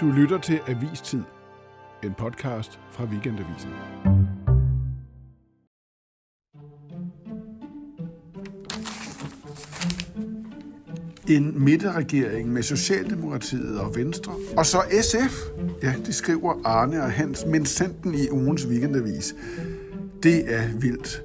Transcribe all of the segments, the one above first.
Du lytter til Avistid, en podcast fra Weekendavisen. En midterregering med Socialdemokratiet og Venstre, og så SF. Ja, det skriver Arne og Hans Minsenten i ugens Weekendavis. Det er vildt.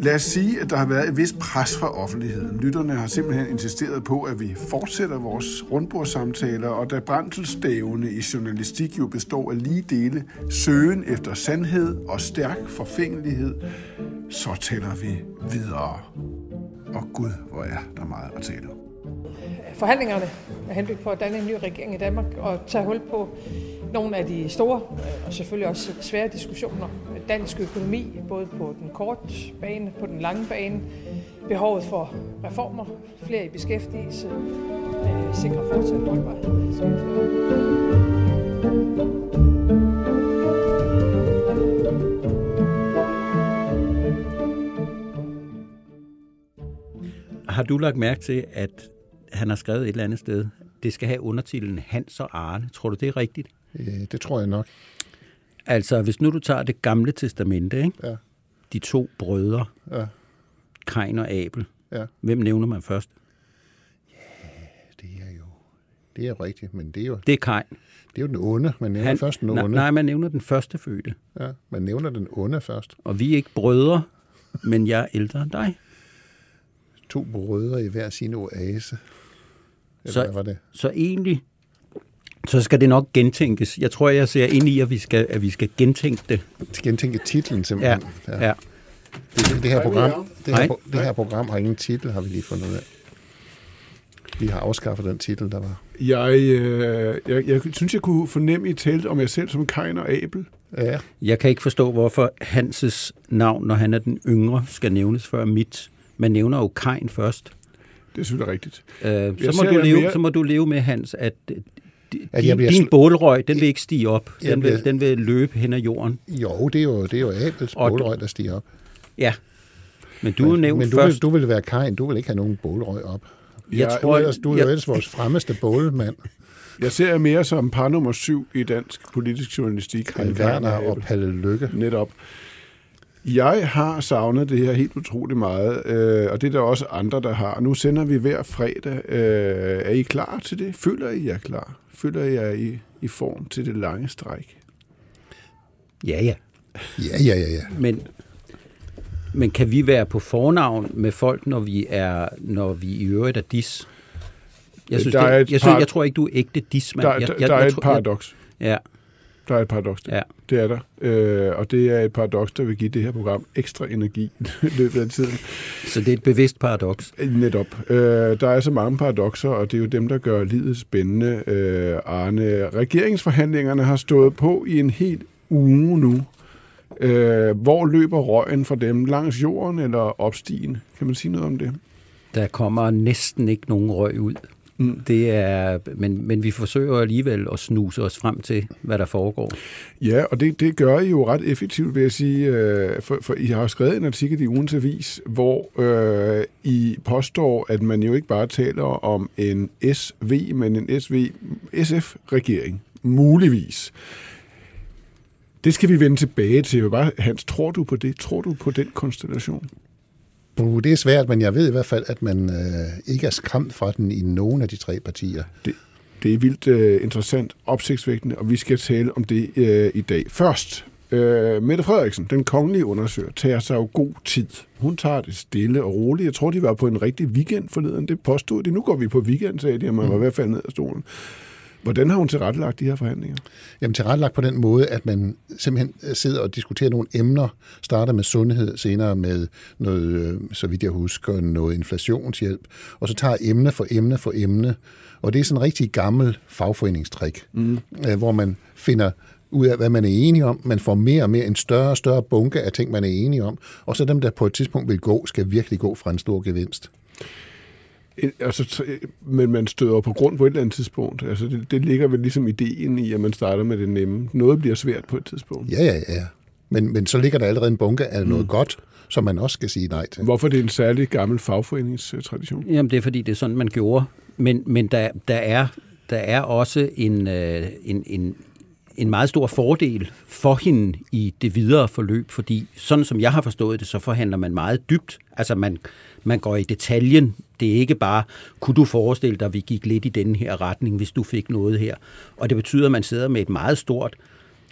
Lad os sige, at der har været et vis pres fra offentligheden. Lytterne har simpelthen insisteret på, at vi fortsætter vores rundbordssamtaler, og da brændselstævne i journalistik jo består af lige dele søgen efter sandhed og stærk forfængelighed, så tæller vi videre. Og Gud, hvor er der meget at tale om. Forhandlingerne med henblik på at danne en ny regering i Danmark og tage hul på nogle af de store øh, og selvfølgelig også svære diskussioner. Dansk økonomi, både på den korte bane, på den lange bane, behovet for reformer, flere i beskæftigelse, sikre fortsat holdbarhed. Har du lagt mærke til, at han har skrevet et eller andet sted, det skal have undertitlen Hans og Arne. Tror du, det er rigtigt? Øh, det tror jeg nok. Altså, hvis nu du tager det gamle testamente, ikke? Ja. de to brødre, Ja. Kain og Abel, Ja. hvem nævner man først? Det er jo det er rigtigt, men det er jo, Det er Kain. det er jo den onde. Man nævner Han, først den onde. nej, man nævner den første fødte. Ja, man nævner den onde først. Og vi er ikke brødre, men jeg er ældre end dig. To brødre i hver sin oase. Eller Så- hvad var det? Så egentlig, så skal det nok gentænkes. Jeg tror, jeg ser ind i, at vi skal, at vi skal gentænke det. Skal gentænke titlen Ja, simpelthen. ja. Det, det, det, her program, det, her, det her program har ingen titel, har vi lige fundet ud af. Vi har afskaffet den titel, der var. Jeg, øh, jeg, jeg synes, jeg kunne fornemme, I talte om jer selv som Kain og Abel. Ja, Jeg kan ikke forstå, hvorfor Hanses navn, når han er den yngre, skal nævnes før mit. Man nævner jo Kain først. Det er selvfølgelig rigtigt. Øh, Jeg så, må du leve, mere- så må du leve med, Hans, at øh, di- At jeg din, bliver din bålrøg, den vil ikke stige op. Jeg Den vil, bliver- den vil løbe hen ad jorden. jo, det er jo, det er jo Abels Og bålrøg, der stiger op. Ja. Men du er nævnt men du først. vil, du vil være Kain, du vil ikke have nogen bålrøg op. jeg Jeg- tror, er, ellers, du er jo jeg, ellers vores fremmeste bålmand. Jeg ser jer mere som par nummer syv i dansk politisk journalistik. Palle Werner og. Palle Lykke. Netop. Jeg har savnet det her helt utroligt meget, øh, og det er der også andre, der har. Nu sender vi hver fredag. Øh, er I klar til det? Føler I jer klar? Føler I jer i, i form til det lange stræk? ja, ja. Ja, ja, ja, ja. Men, men kan vi være på fornavn med folk, når vi er, når vi i øvrigt er dis? Jeg, synes, Der det, er jeg, et synes, par- jeg tror ikke, du er ægte dis, mand. Der, jeg, der, jeg, der er jeg, et paradoks. Jeg, ja, Der er et paradoks. ja. Det er der. Øh, og det er et paradoks, der vil give det her program ekstra energi i løbet af tiden. Så det er et bevidst paradoks. Netop. Øh, der er så mange paradokser, og det er jo dem, der gør livet spændende. Øh, Arne, regeringsforhandlingerne har stået på i en hel uge nu. Øh, hvor løber røgen fra dem? Langs jorden eller opstigen? Kan man sige noget om det? Der kommer næsten ikke nogen røg ud. Mm. Det er, men, men vi forsøger alligevel at snuse os frem til, hvad der foregår. Ja, og det, det gør I jo ret effektivt, vil jeg sige, øh, for, for I har skrevet en artikel i ugens avis, hvor øh, I påstår, at man jo ikke bare taler om en SV, men en SV, SF-regering, muligvis. Det skal vi vende tilbage til. Bare, Hans, tror du på det? Tror du på den konstellation? Puh, det er svært, men jeg ved i hvert fald, at man øh, ikke er skræmt fra den i nogen af de tre partier. Det er vildt øh, interessant, opsigtsvækkende, og vi skal tale om det øh, i dag. Først, øh, Mette Frederiksen, den kongelige undersøger, tager sig jo god tid. Hun tager det stille og roligt. Jeg tror, de var på en rigtig weekend forleden. Det påstod de. Nu går vi på weekend, sagde de, og man var i hvert fald ned af stolen. Hvordan har hun tilrettelagt de her forhandlinger? Jamen tilrettelagt på den måde, at man simpelthen øh, sidder og diskuterer nogle emner, starter med sundhed, senere med noget, øh, så vidt jeg husker, noget inflationshjælp, og så tager emne for emne for emne, og det er sådan en rigtig gammel fagforeningstrik, mm. hvor man finder ud af, hvad man er enige om. Man får mere og mere en større og større bunke af ting, man er enige om. Og så dem, der på et tidspunkt vil gå, skal virkelig gå fra en stor gevinst. Altså, t- men man støder på grund på et eller andet tidspunkt. Altså, det, det ligger vel ligesom ideen i, at man starter med det nemme. Noget bliver svært på et tidspunkt. Ja, ja, ja. Men, men så ligger der allerede en bunke af noget godt, som man også skal sige nej til. Hvorfor det er en særlig gammel fagforeningstradition? Jamen, det er fordi, det er sådan, man gjorde. Men, men der, der er der er også en, øh, en, en, en meget stor fordel for hende i det videre forløb, fordi sådan som jeg har forstået det, så forhandler man meget dybt. Altså man, man går i detaljen. Det er ikke bare, kunne du forestille dig, at vi gik lidt i den her retning, hvis du fik noget her. Og det betyder, at man sidder med et meget stort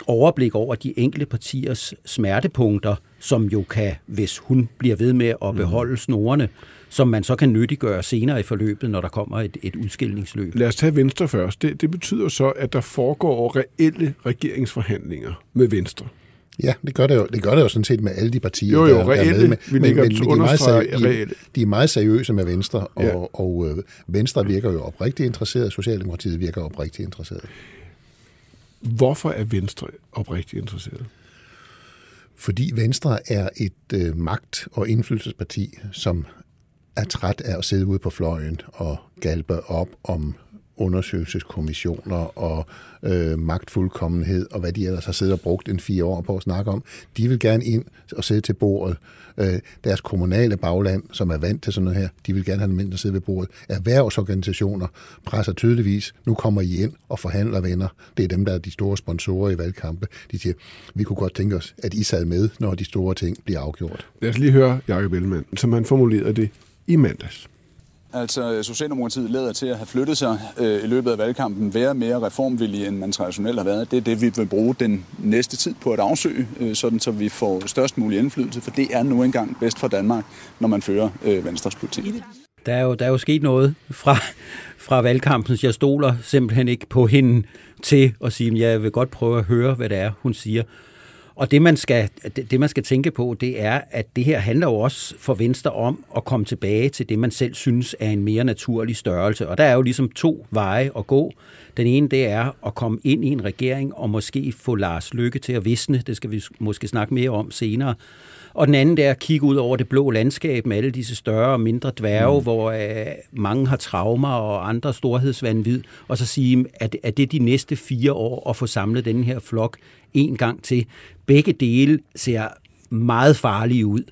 overblik over de enkelte partiers smertepunkter, som jo kan, hvis hun bliver ved med at beholde snorene, som man så kan nyttiggøre senere i forløbet, når der kommer et, et udskillingsløb. Lad os tage Venstre først. Det, det betyder så, at der foregår reelle regeringsforhandlinger med Venstre. Ja, det gør det jo, det gør det jo sådan set med alle de partier, jo, jo, der, reelle, der er med. Men, vi men, men de, er meget seriøse, de, de er meget seriøse med Venstre, og, Ja. og, og øh, Venstre virker jo oprigtigt interesseret, Socialdemokratiet virker oprigtigt interesseret. Hvorfor er Venstre oprigtigt interesseret? Fordi Venstre er et øh, magt- og indflydelsesparti, som er træt af at sidde ude på fløjen og galpe op om undersøgelseskommissioner og øh, magtfuldkommenhed, og hvad de ellers har siddet og brugt en fire år på at snakke om. De vil gerne ind og sidde til bordet. Øh, deres kommunale bagland, som er vant til sådan noget her, de vil gerne have dem ind og sidde ved bordet. Erhvervsorganisationer presser tydeligvis, nu kommer I ind og forhandler venner. Det er dem, der er de store sponsorer i valgkampe. De siger, vi kunne godt tænke os, at I sad med, når de store ting bliver afgjort. Lad os lige høre Jacob Ellemann, som han formulerede det i mandags. Altså, Socialdemokratiet lader til at have flyttet sig øh, i løbet af valgkampen, være mere reformvillige, end man traditionelt har været. Det er det, vi vil bruge den næste tid på at afsøge, øh, sådan så vi får størst mulig indflydelse, for det er nu engang bedst for Danmark, når man fører øh, Venstres politik. Der er jo, der er jo sket noget fra, fra valgkampen, så jeg stoler simpelthen ikke på hende til at sige, at jeg vil godt prøve at høre, hvad det er, hun siger. Og det man, skal, det, man skal tænke på, det er, at det her handler jo også for Venstre om at komme tilbage til det, man selv synes er en mere naturlig størrelse. Og der er jo ligesom to veje at gå. Den ene, det er at komme ind i en regering og måske få Lars Lykke til at visne. Det skal vi måske snakke mere om senere. Og den anden, det er at kigge ud over det blå landskab med alle disse større og mindre dværge, mm. hvor øh, mange har traumer og andre storhedsvandvid, og så sige, at, at det er de næste fire år at få samlet den her flok en gang til. Begge dele ser meget farlige ud.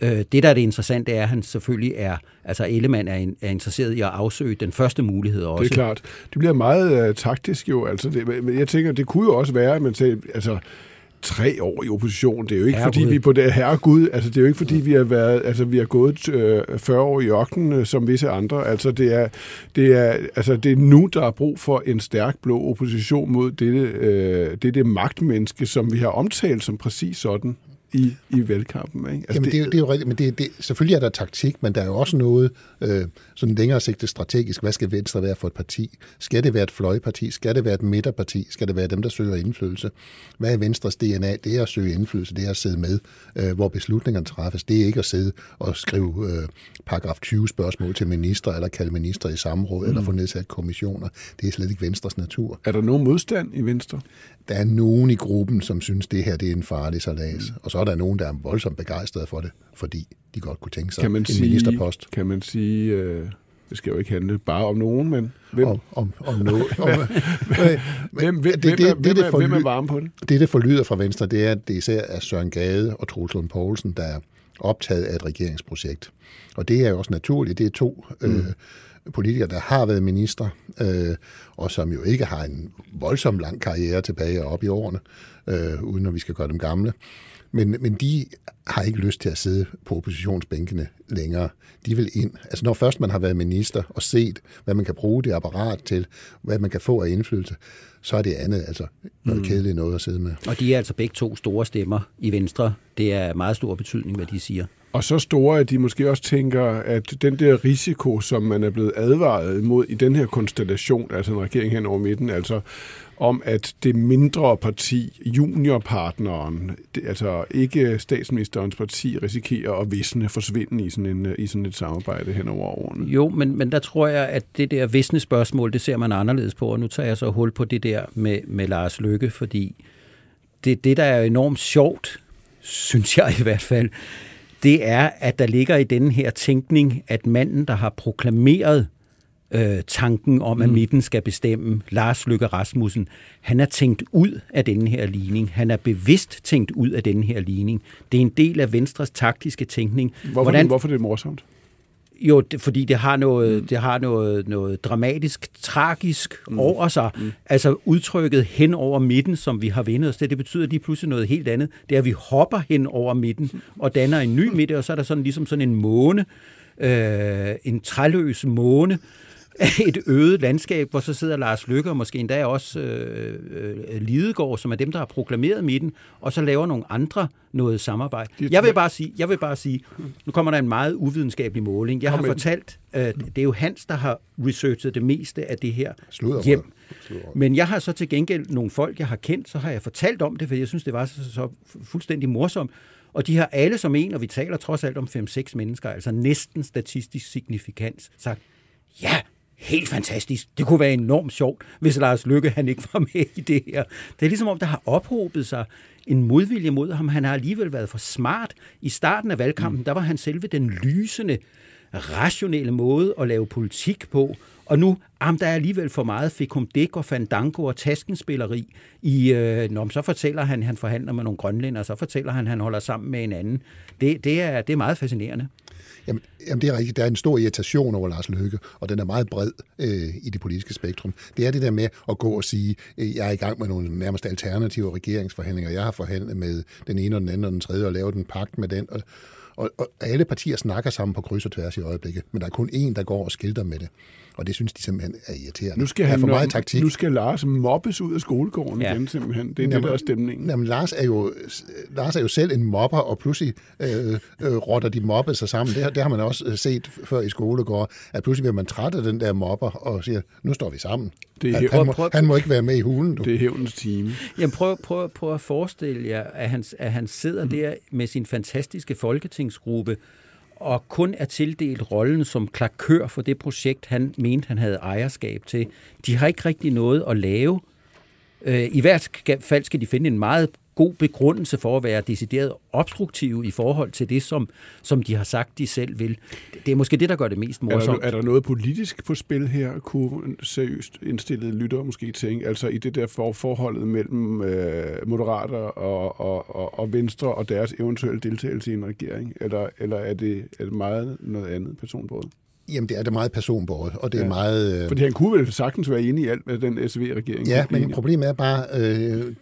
Øh, det, der er det interessante, er, at han selvfølgelig er, altså Ellemann er, er interesseret i at afsøge den første mulighed også. Det er klart. Det bliver meget uh, taktisk jo. Altså, det, jeg tænker, det kunne jo også være, at man sagde, altså, tre år i opposition. Det er jo ikke, Herregud. fordi vi på det her Gud, altså det er jo ikke, fordi vi har været, altså vi har gået øh, 40 år i ørkenen, øh, som visse andre. Altså det er, det er, altså det er nu, der er brug for en stærk blå opposition mod dette, øh, dette magtmenneske, som vi har omtalt som præcis sådan i, i valgkampen. Ikke? Altså Jamen, det, det, er, jo- det er jo rigtigt, men det, det, selvfølgelig er der taktik, men der er jo også noget øh, sådan længere sigtet strategisk. Hvad skal Venstre være for et parti? Skal det være et fløjparti? Skal det være et midterparti? Skal det være dem, der søger indflydelse? Hvad er Venstres DNA? Det er at søge indflydelse, det er at sidde med, øh, hvor beslutningerne træffes. Det er ikke at sidde og skrive øh, paragraf 20 spørgsmål til minister, eller kalde minister i samråd, mm. eller få nedsat kommissioner. Det er slet ikke Venstres natur. Er der nogen modstand i Venstre? Der er nogen i gruppen, som synes, det her det er en farlig salas. Mm. Og så er der nogen, der er voldsomt begejstrede for det, fordi de godt kunne tænke sig Kan man en sige, ministerpost. Kan man sige, øh, det skal jo ikke handle bare om nogen, men hvem, Om, om, om noget. Om, hvem, hvem, det- det- det, hvem, det er, får hvem er varme på det? det, der forlyder fra Venstre, det er, at det især er Søren Gade og Troels Lund Poulsen, der er optaget af et regeringsprojekt. Og det er jo også naturligt. Det er to mm. øh, politikere, der har været minister, øh, og som jo ikke har en voldsom lang karriere tilbage og op i årene, øh, uden at vi skal gøre dem gamle. Men, men de har ikke lyst til at sidde på oppositionsbænkene længere. De vil ind. Altså når først man har været minister og set, hvad man kan bruge det apparat til, hvad man kan få af indflydelse, så er det andet altså noget mm. kedeligt noget at sidde med. Og de er altså begge to store stemmer i Venstre. Det er meget stor betydning, hvad de siger. Og så store, at de måske også tænker, at den der risiko, som man er blevet advaret imod i den her konstellation, altså en regering hen over midten, altså om at det mindre parti, juniorpartneren, det, altså ikke statsministerens parti, risikerer at visne, forsvinde i sådan, en, i sådan et samarbejde hen over årene. Jo, men, men der tror jeg, at det der visne spørgsmål, det ser man anderledes på, og nu tager jeg så hul på det der med, med Lars Lykke, fordi det, det, der er enormt sjovt, synes jeg i hvert fald, det er, at der ligger i denne her tænkning, at manden, der har proklameret øh, tanken om, at midten skal bestemme, Lars Løkke Rasmussen, han er tænkt ud af denne her ligning. Han er bevidst tænkt ud af denne her ligning. Det er en del af Venstres taktiske tænkning. Hvorfor, Hvordan? hvorfor er det morsomt? Jo, det, fordi det har noget, mm. det har noget, noget dramatisk, tragisk mm. over sig. Mm. Altså udtrykket hen over midten, som vi har vendt os til, det betyder lige pludselig noget helt andet. Det er, at vi hopper hen over midten og danner en ny midte, og så er der sådan ligesom sådan en måne, øh, en træløs måne, et øget landskab, hvor så sidder Lars Lykke og måske endda også øh, øh, Lidegaard, som er dem, der har proklameret midten, og så laver nogle andre noget samarbejde. Jeg vil bare sige, jeg vil bare sige nu kommer der en meget uvidenskabelig måling. Jeg har fortalt, øh, det er jo Hans, der har researchet det meste af det her hjem. Men jeg har så til gengæld nogle folk, jeg har kendt, så har jeg fortalt om det, for jeg synes, det var så, så fuldstændig morsomt. Og de har alle som en, og vi taler trods alt om 5-6 mennesker, altså næsten statistisk signifikans, sagt, ja, helt fantastisk. Det kunne være enormt sjovt, hvis Lars Lykke han ikke var med i det her. Det er ligesom om, der har ophobet sig en modvilje mod ham. Han har alligevel været for smart. I starten af valgkampen, mm. der var han selve den lysende, rationelle måde at lave politik på. Og nu, jamen, der er alligevel for meget fikumdik og fandango og taskenspilleri. I, øh, når så fortæller han, han forhandler med nogle grønlænder, så fortæller han, han holder sammen med en anden. Det, det, er, det er meget fascinerende. Jamen, jamen det er rigtigt. Der er en stor irritation over Lars Løkke, og den er meget bred øh, i det politiske spektrum. Det er det der med at gå og sige, øh, jeg er i gang med nogle nærmest alternative regeringsforhandlinger. Jeg har forhandlet med den ene og den anden og den tredje og lavet en pagt med den. Og, og, og alle partier snakker sammen på kryds og tværs i øjeblikket, men der er kun én, der går og skilter med det. Og det synes de simpelthen er irriterende. Nu skal, han, for meget taktik. nu skal Lars mobbes ud af skolegården ja. igen simpelthen. Det er jamen, det, der er stemningen. Jamen, Lars er jo, Lars er jo selv en mobber, og pludselig øh, øh, rotter de mobbe sig sammen. Det, det har man også øh, set før i skolegården, at pludselig bliver man træt af den der mobber og siger, nu står vi sammen. Det er, han, han, må, han må ikke være med i hulen. Du. Det er hævnens time. Jamen prøv, prøv, prøv at forestille jer, at han, at han sidder mm. der med sin fantastiske folketingsgruppe, og kun er tildelt rollen som klakør for det projekt, han mente, han havde ejerskab til. De har ikke rigtig noget at lave. Øh, I hvert fald skal de finde en meget god begrundelse for at være decideret obstruktive i forhold til det, som, som de har sagt, de selv vil. Det er måske det, der gør det mest morsomt. Er der, er der noget politisk på spil her, kunne seriøst indstillede lytter måske tænke, altså i det der for, forholdet mellem øh, moderater og, og, og, og venstre og deres eventuelle deltagelse i en regering, eller, eller er, det, er det meget noget andet personbåd? Jamen, det er det meget personbåret, og det ja. er meget... Øh... Fordi han kunne vel sagtens være enig i alt, hvad den SV-regering Ja, men problemet er bare, øh,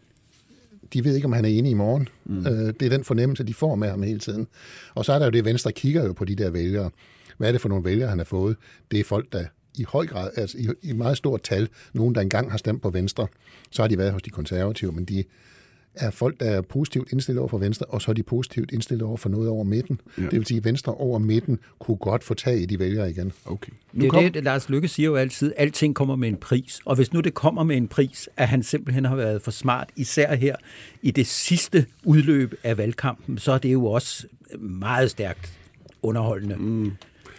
de ved ikke, om han er enig i morgen. Mm. Øh, det er den fornemmelse, de får med ham hele tiden. Og så er der jo det, Venstre kigger jo på de der vælgere. Hvad er det for nogle vælgere, han har fået? Det er folk, der i høj grad, altså i, i meget stort tal, nogen, der engang har stemt på Venstre, så har de været hos de konservative, men de er folk, der er positivt indstillet over for Venstre, og så er de positivt indstillet over for noget over midten. Ja. Det vil sige, at Venstre over midten kunne godt få tag i de vælgere igen. Okay. Nu det er kom... det, Lars Lykke siger jo altid, at alting kommer med en pris. Og hvis nu det kommer med en pris, at han simpelthen har været for smart, især her i det sidste udløb af valgkampen, så er det jo også meget stærkt underholdende. Mm.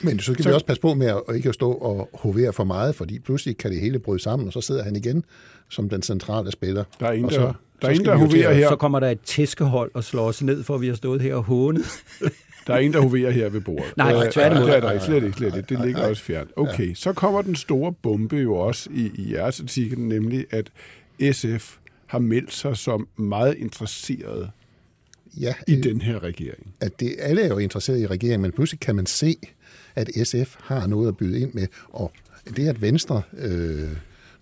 Men så skal så... vi også passe på med at ikke at stå og hovere for meget, fordi pludselig kan det hele bryde sammen, og så sidder han igen som den centrale spiller. Der er ingen, så, der, der, er ingen, der hoverer her. Så kommer der et tæskehold og slår os ned, for vi har stået her og hånet. Der er ingen, der hoverer her ved bordet. Nej, øh, tværtimod. Det er der ikke, slet ikke, slet ikke. Det ligger også fjernt. Okay, så kommer den store bombe jo også i, i jeres artikel, nemlig at SF har meldt sig som meget interesseret ja, i øh, den her regering. At det, alle er jo interesseret i regeringen, men pludselig kan man se, at SF har noget at byde ind med, og det at Venstre, øh,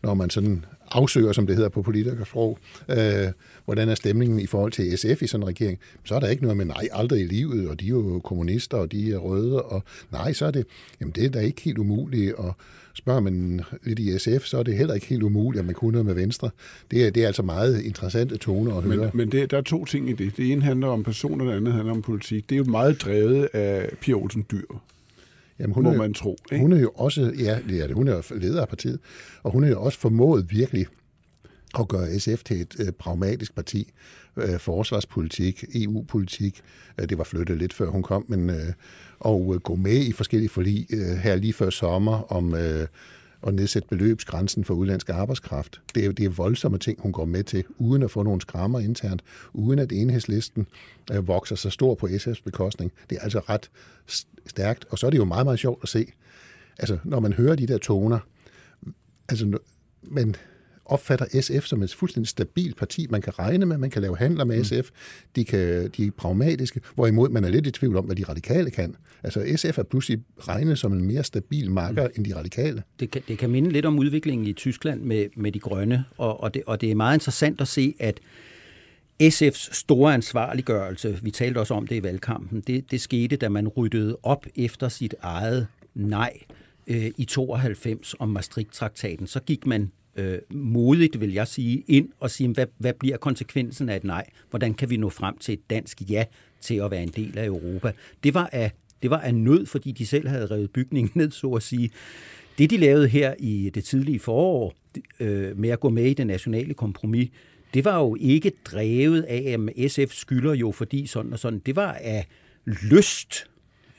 når man sådan afsøger, som det hedder på politikersprog, øh, hvordan er stemningen i forhold til SF i sådan en regering, så er der ikke noget med, nej, aldrig i livet, og de er jo kommunister, og de er røde, og nej, så er det, jamen det er da ikke helt umuligt, og spørger man lidt i SF, så er det heller ikke helt umuligt, at man kunne noget med Venstre. Det er, det er altså meget interessante toner at høre. Men, men det, der er to ting i det. Det ene handler om personer, det andet handler om politik. Det er jo meget drevet af Pia Olsen Dyr. Jamen, hun må er, man tro. Ikke? Hun er jo også, ja, det er det, hun er jo leder af partiet, og hun er jo også formået virkelig at gøre SF til et øh, pragmatisk parti. Øh, forsvarspolitik, EU-politik, øh, det var flyttet lidt før hun kom, men øh, og øh, gå med i forskellige forlig øh, her lige før sommer om øh, at nedsætte beløbsgrænsen for udlandsk arbejdskraft. Det er, det er voldsomme ting, hun går med til, uden at få nogle skrammer internt, uden at enhedslisten øh, vokser så stor på SF's bekostning. Det er altså ret stærkt, og så er det jo meget, meget sjovt at se, altså når man hører de der toner, altså men opfatter SF som et fuldstændig stabilt parti, man kan regne med, man kan lave handler med mm. SF, de, kan, de er pragmatiske, hvorimod man er lidt i tvivl om, hvad de radikale kan. Altså SF er pludselig regnet som en mere stabil marker mm. end de radikale. Det kan, det kan minde lidt om udviklingen i Tyskland med, med de grønne, og, og, det, og det er meget interessant at se, at SF's store ansvarliggørelse, vi talte også om det i valgkampen, det, det skete, da man ryddede op efter sit eget nej øh, i 92 om Maastricht-traktaten. Så gik man øh, modigt, vil jeg sige, ind og sige, hvad, hvad bliver konsekvensen af et nej? Hvordan kan vi nå frem til et dansk ja til at være en del af Europa? Det var af, det var af nød, fordi de selv havde revet bygningen ned, så at sige. Det, de lavede her i det tidlige forår øh, med at gå med i det nationale kompromis, det var jo ikke drevet af, at SF skylder jo fordi sådan og sådan. Det var af lyst,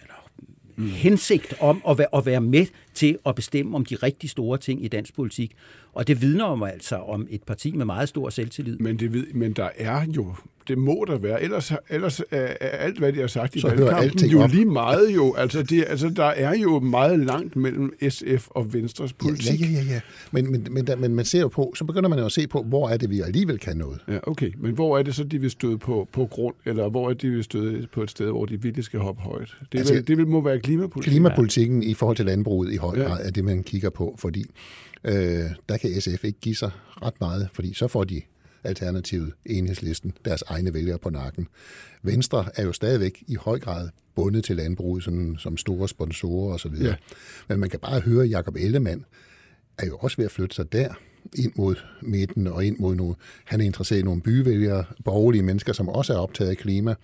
eller mm. hensigt om at være, at være med til at bestemme om de rigtig store ting i dansk politik. Og det vidner om altså om et parti med meget stor selvtillid. Men, det, men der er jo det må der være. Ellers, ellers er alt, hvad de har sagt i Så valgkampen, jo op. lige meget jo. Altså, det, altså, der er jo meget langt mellem SF og Venstres politik. Ja, ja, ja. ja. Men, men, men, men man ser jo på, så begynder man jo at se på, hvor er det, vi alligevel kan noget. Ja, okay. Men hvor er det så, de vil støde på, på grund, eller hvor er det, de vil støde på et sted, hvor de virkelig skal hoppe højt? Det, altså, vil, det vil, må være klimapolitik. Klimapolitikken i forhold til landbruget i høj grad ja. er det, man kigger på, fordi øh, der kan SF ikke give sig ret meget, fordi så får de Alternativet, Enhedslisten, deres egne vælgere på nakken. Venstre er jo stadigvæk i høj grad bundet til landbruget sådan, som store sponsorer osv. Ja. Men man kan bare høre, at Jacob Ellemann er jo også ved at flytte sig der ind mod midten og ind mod nogle... Han er interesseret i nogle byvælgere, borgerlige mennesker, som også er optaget af klima.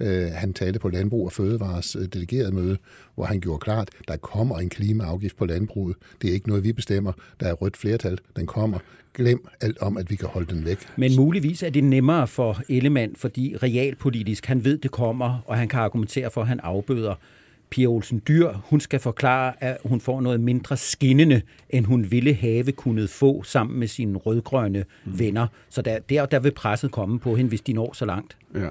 Øh, han talte på Landbrug og Fødevares øh, delegerede møde, hvor han gjorde klart, der kommer en klimaafgift på landbruget. Det er ikke noget, vi bestemmer. Der er rødt flertal. Den kommer. Glem alt om, at vi kan holde den væk. Men muligvis er det nemmere for Ellemann, fordi realpolitisk, han ved, det kommer, og han kan argumentere for, at han afbøder. Pia Olsen Dyr, hun skal forklare, at hun får noget mindre skinnende, end hun ville have kunnet få sammen med sine rødgrønne mm. venner. Så der, der, der vil presset komme på hende, hvis de når så langt. Ja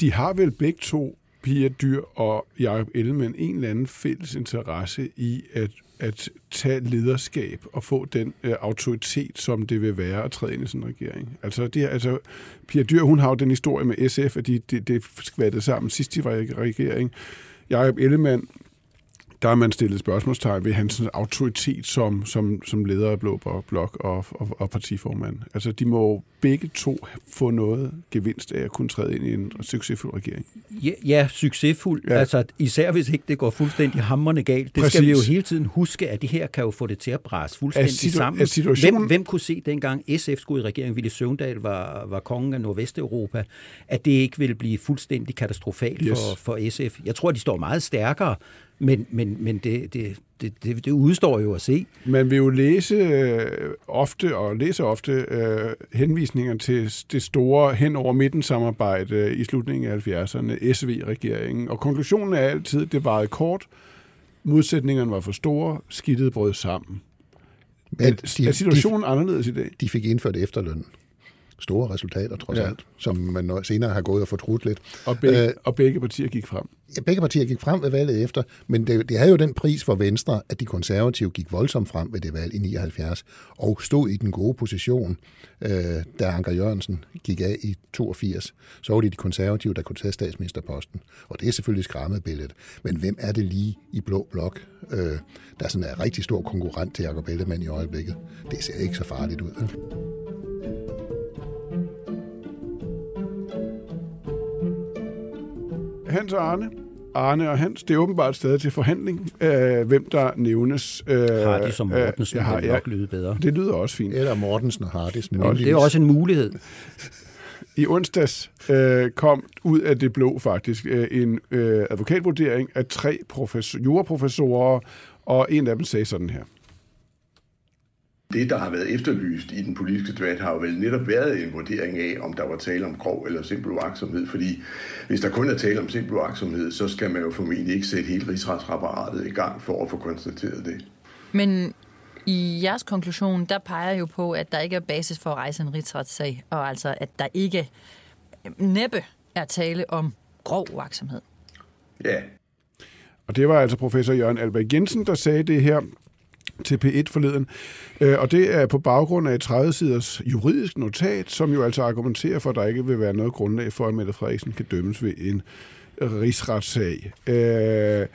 de har vel begge to, Pia Dyr og Jacob Ellemann, en eller anden fælles interesse i at, at tage lederskab og få den øh, autoritet, som det vil være at træde ind i sådan en regering. Altså, det, altså Pia Dyr, hun har jo den historie med SF, at de, det, det skvattede sammen sidst de var i regering. Jacob Ellemann der er man stillet spørgsmålstegn ved hans autoritet som, som, som leder af Blå Blok og, og, og partiformand. Altså, de må begge to få noget gevinst af at kunne træde ind i en succesfuld regering. Ja, ja succesfuld. Ja. Altså, især hvis ikke det går fuldstændig hammerne galt. Det Præcis. skal vi jo hele tiden huske, at det her kan jo få det til at bræse fuldstændig situ- sammen. Situationen... Hvem, hvem kunne se dengang SF skulle i regeringen, Ville Søvndal var, var kongen af Nordvesteuropa, at det ikke ville blive fuldstændig katastrofalt yes. for, for SF? Jeg tror, de står meget stærkere men, men, men det, det, det, det, det udstår jo at se. Man vil jo læse øh, ofte, og læse ofte, øh, henvisninger til det store hen over midten samarbejde i slutningen af 70'erne, SV-regeringen. Og konklusionen er altid, det varede kort, modsætningerne var for store, skidtet brød sammen. Men de, er situationen de, anderledes i dag? De fik indført efterløn store resultater, trods ja. alt, som man senere har gået og fortrudt lidt. Og begge, øh, og begge partier gik frem. Ja, begge partier gik frem ved valget efter, men det, det havde jo den pris for Venstre, at de konservative gik voldsomt frem ved det valg i 79, og stod i den gode position, øh, da Anker Jørgensen gik af i 82. Så var det de konservative, der kunne tage statsministerposten. Og det er selvfølgelig skræmmebilledet. Men hvem er det lige i Blå Blok, øh, der sådan er rigtig stor konkurrent til Jacob Ellemann i øjeblikket? Det ser ikke så farligt ud. Hans og Arne. Arne og Hans, det er åbenbart stadig til forhandling, øh, hvem der nævnes. Øh, Hardis og Mortensen øh, har, ja, nok lyde bedre. Det lyder også fint. Eller Mortensen og Hardis. Og det er også en mulighed. I onsdags øh, kom ud af det blå faktisk øh, en øh, advokatvurdering af tre professor, juraprofessorer, og en af dem sagde sådan her. Det, der har været efterlyst i den politiske debat, har jo vel netop været en vurdering af, om der var tale om grov eller simpel uaksomhed. Fordi hvis der kun er tale om simpel uaksomhed, så skal man jo formentlig ikke sætte hele rigsretsapparatet i gang for at få konstateret det. Men i jeres konklusion, der peger jo på, at der ikke er basis for at rejse en rigsretssag, og altså at der ikke næppe er tale om grov uaksomhed. Ja. Og det var altså professor Jørgen Alberg Jensen, der sagde det her til P1 forleden. Øh, og det er på baggrund af et 30-siders juridisk notat, som jo altså argumenterer for, at der ikke vil være noget grundlag for, at Mette Frederiksen kan dømmes ved en rigsretssag. Øh,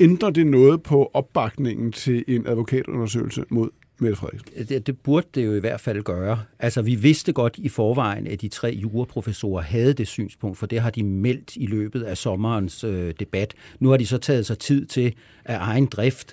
ændrer det noget på opbakningen til en advokatundersøgelse mod Mette Frederiksen? Det, det burde det jo i hvert fald gøre. Altså, vi vidste godt i forvejen, at de tre juraprofessorer havde det synspunkt, for det har de meldt i løbet af sommerens øh, debat. Nu har de så taget sig tid til af egen drift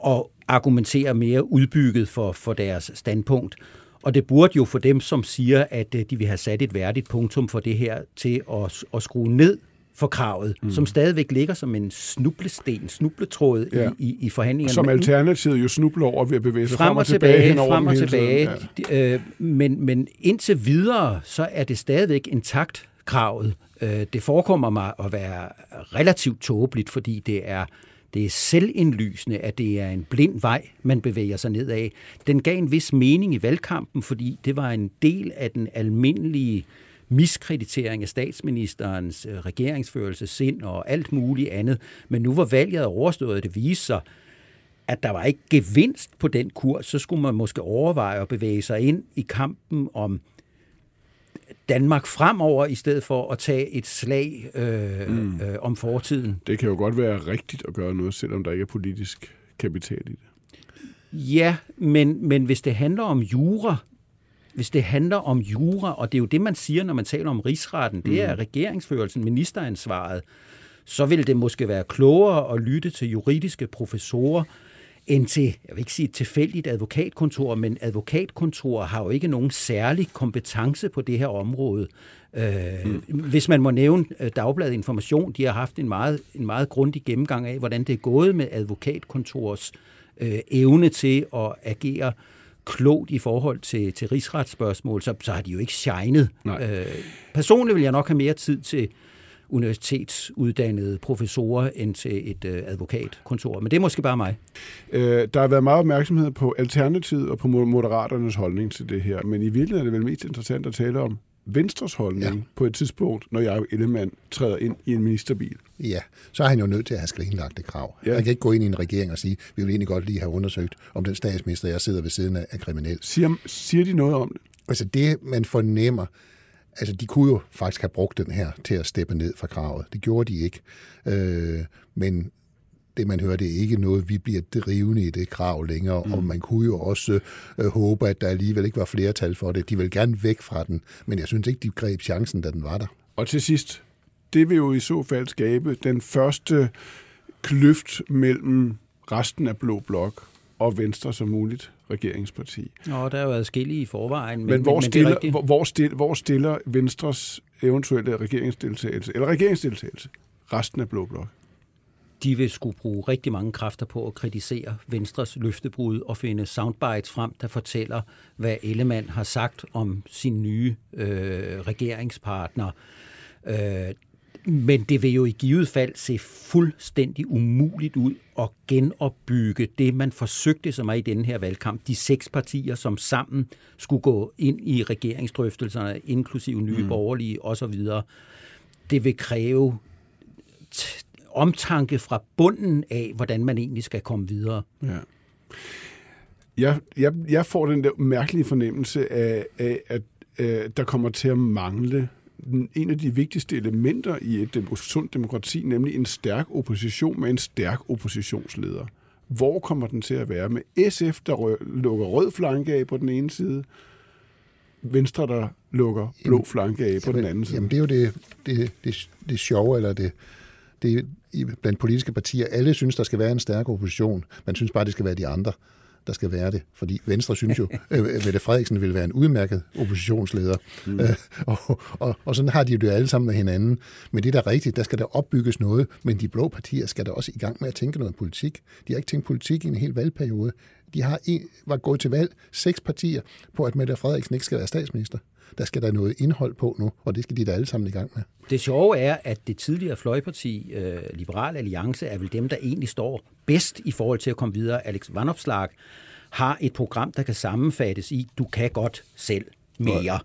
og argumentere mere udbygget for, for deres standpunkt. Og det burde jo for dem, som siger, at øh, de vil have sat et værdigt punktum for det her, til at, at skrue ned for kravet, mm. som stadigvæk ligger som en snublesten, snubletråd ja. i, i, i forhandlingerne. Som alternativet jo snubler over ved at bevæge sig frem, frem og tilbage, tilbage frem og tilbage. Ja. Øh, men, men indtil videre, så er det stadigvæk intakt kravet. Øh, det forekommer mig at være relativt tåbeligt, fordi det er det er selvindlysende, at det er en blind vej, man bevæger sig ned af. Den gav en vis mening i valgkampen, fordi det var en del af den almindelige miskreditering af statsministerens øh, regeringsførelse, sind og alt muligt andet. Men nu var valget overstået, det viste sig, at der var ikke gevinst på den kurs, så skulle man måske overveje at bevæge sig ind i kampen om Danmark fremover, i stedet for at tage et slag øh, mm. øh, om fortiden. Det kan jo godt være rigtigt at gøre noget, selvom der ikke er politisk kapital i det. Ja, men, men hvis det handler om jura, hvis det handler om jura, og det er jo det, man siger, når man taler om rigsretten, det er mm. regeringsførelsen, ministeransvaret, så vil det måske være klogere at lytte til juridiske professorer, end til, jeg vil ikke sige et tilfældigt advokatkontor, men advokatkontorer har jo ikke nogen særlig kompetence på det her område. Øh, mm. Hvis man må nævne øh, Dagbladet Information, de har haft en meget, en meget grundig gennemgang af, hvordan det er gået med advokatkontors øh, evne til at agere klogt i forhold til, til rigsretsspørgsmål, så, så har de jo ikke shined. Øh, personligt vil jeg nok have mere tid til universitetsuddannede professorer end til et øh, advokatkontor. Men det er måske bare mig. Øh, der har været meget opmærksomhed på Alternativet og på Moderaternes holdning til det her, men i virkeligheden er det vel mest interessant at tale om Venstres holdning ja. på et tidspunkt, når jeg Ellemann træder ind i en ministerbil. Ja, så er han jo nødt til at have skrinlagt det krav. Ja. Han kan ikke gå ind i en regering og sige, vi vil egentlig godt lige have undersøgt, om den statsminister, jeg sidder ved siden af, er kriminel. Siger, siger de noget om det? Altså det, man fornemmer, altså de kunne jo faktisk have brugt den her til at steppe ned fra kravet. Det gjorde de ikke. Øh, men det, man hører, det er ikke noget, vi bliver drivende i det krav længere, mm. og man kunne jo også øh, håbe, at der alligevel ikke var flertal for det. De vil gerne væk fra den, men jeg synes ikke, de greb chancen, da den var der. Og til sidst, det vil jo i så fald skabe den første kløft mellem resten af Blå Blok og Venstre som muligt regeringsparti. Nå, der er jo adskillige i forvejen. Men, men, hvor, men stiller, hvor, hvor, stiller, hvor stiller Venstres eventuelle regeringsdeltagelse, eller regeringsdeltagelse, resten af Blå Blok? de vil skulle bruge rigtig mange kræfter på at kritisere Venstres løftebrud og finde soundbites frem, der fortæller, hvad Ellemann har sagt om sin nye øh, regeringspartner. Øh, men det vil jo i givet fald se fuldstændig umuligt ud at genopbygge det, man forsøgte sig med i denne her valgkamp. De seks partier, som sammen skulle gå ind i regeringsdrøftelserne, inklusive nye mm. borgerlige osv. Det vil kræve omtanke fra bunden af, hvordan man egentlig skal komme videre. Ja. Jeg, jeg, jeg får den der mærkelige fornemmelse af, af at øh, der kommer til at mangle en af de vigtigste elementer i et sundt demokrati, nemlig en stærk opposition med en stærk oppositionsleder. Hvor kommer den til at være? Med SF, der rø- lukker rød flanke af på den ene side, Venstre, der lukker blå flanke af på jamen, den anden side. Jamen, det er jo det, det, det, det sjove, eller det, det, blandt politiske partier. Alle synes, der skal være en stærk opposition. Man synes bare, det skal være de andre, der skal være det. Fordi Venstre synes jo, at øh, Mette Frederiksen vil være en udmærket oppositionsleder. Mm. Øh, og, og, og sådan har de det jo alle sammen med hinanden. Men det er da rigtigt, der skal der opbygges noget. Men de blå partier skal da også i gang med at tænke noget politik. De har ikke tænkt politik i en hel valgperiode. De har en, var gået til valg, seks partier, på at Mette Frederiksen ikke skal være statsminister der skal der noget indhold på nu, og det skal de da alle sammen i gang med. Det sjove er, at det tidligere fløjparti, øh, Liberal Alliance, er vel dem, der egentlig står bedst i forhold til at komme videre. Alex Vanopslag har et program, der kan sammenfattes i, du kan godt selv mere.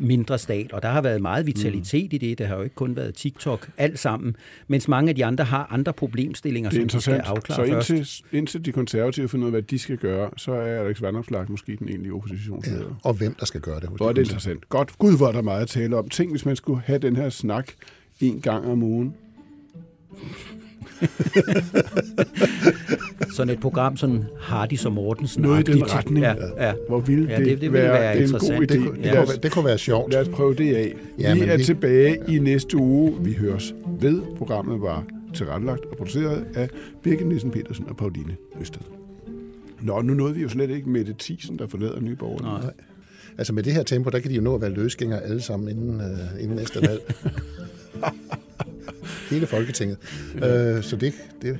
Mindre stat, og der har været meget vitalitet mm. i det. Det har jo ikke kun været TikTok, alt sammen, mens mange af de andre har andre problemstillinger, Det er som de skal afklare Så først. indtil, indtil de konservative finder ud af, hvad de skal gøre, så er Alex Vanopslagh måske den egentlige oppositionsleder. Ja, og hvem der skal gøre det. hos Hvor er de det interessant. Godt. Gud, hvor er der meget at tale om. Tænk, hvis man skulle have den her snak en gang om ugen. Sådan et program, sådan Hardy som Mortensen. Noget i den retning. Ja, ja. Hvor ville Ja, det, det- det ville være, være en interessant. god idé. Det, kunne- det, lad, kunne, det kunne være sjovt. lad os prøve det af. Ja, Ja, vi er vi- tilbage i næste uge. Vi høres ved. Programmet var tilrettelagt og produceret af Birgit Nielsen Petersen og Pauline Østed. Nå, nu nåede vi jo slet ikke med det Thiesen, der forlader Borgerlige. Nej. Altså med det her tempo, der kan de jo nå at være løsgængere alle sammen inden, øh, inden næste valg. Hele Folketinget. Øh, så det, det,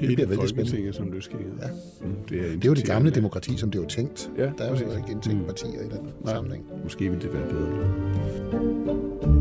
Hele bliver vældig Folketinget som løsgænger. Ja. Mm, det, er det er jo det gamle demokrati, som det var tænkt. Ja, der er jo ikke indtænkt Mm. partier i den Nej, sammenhæng. Måske ville det være bedre.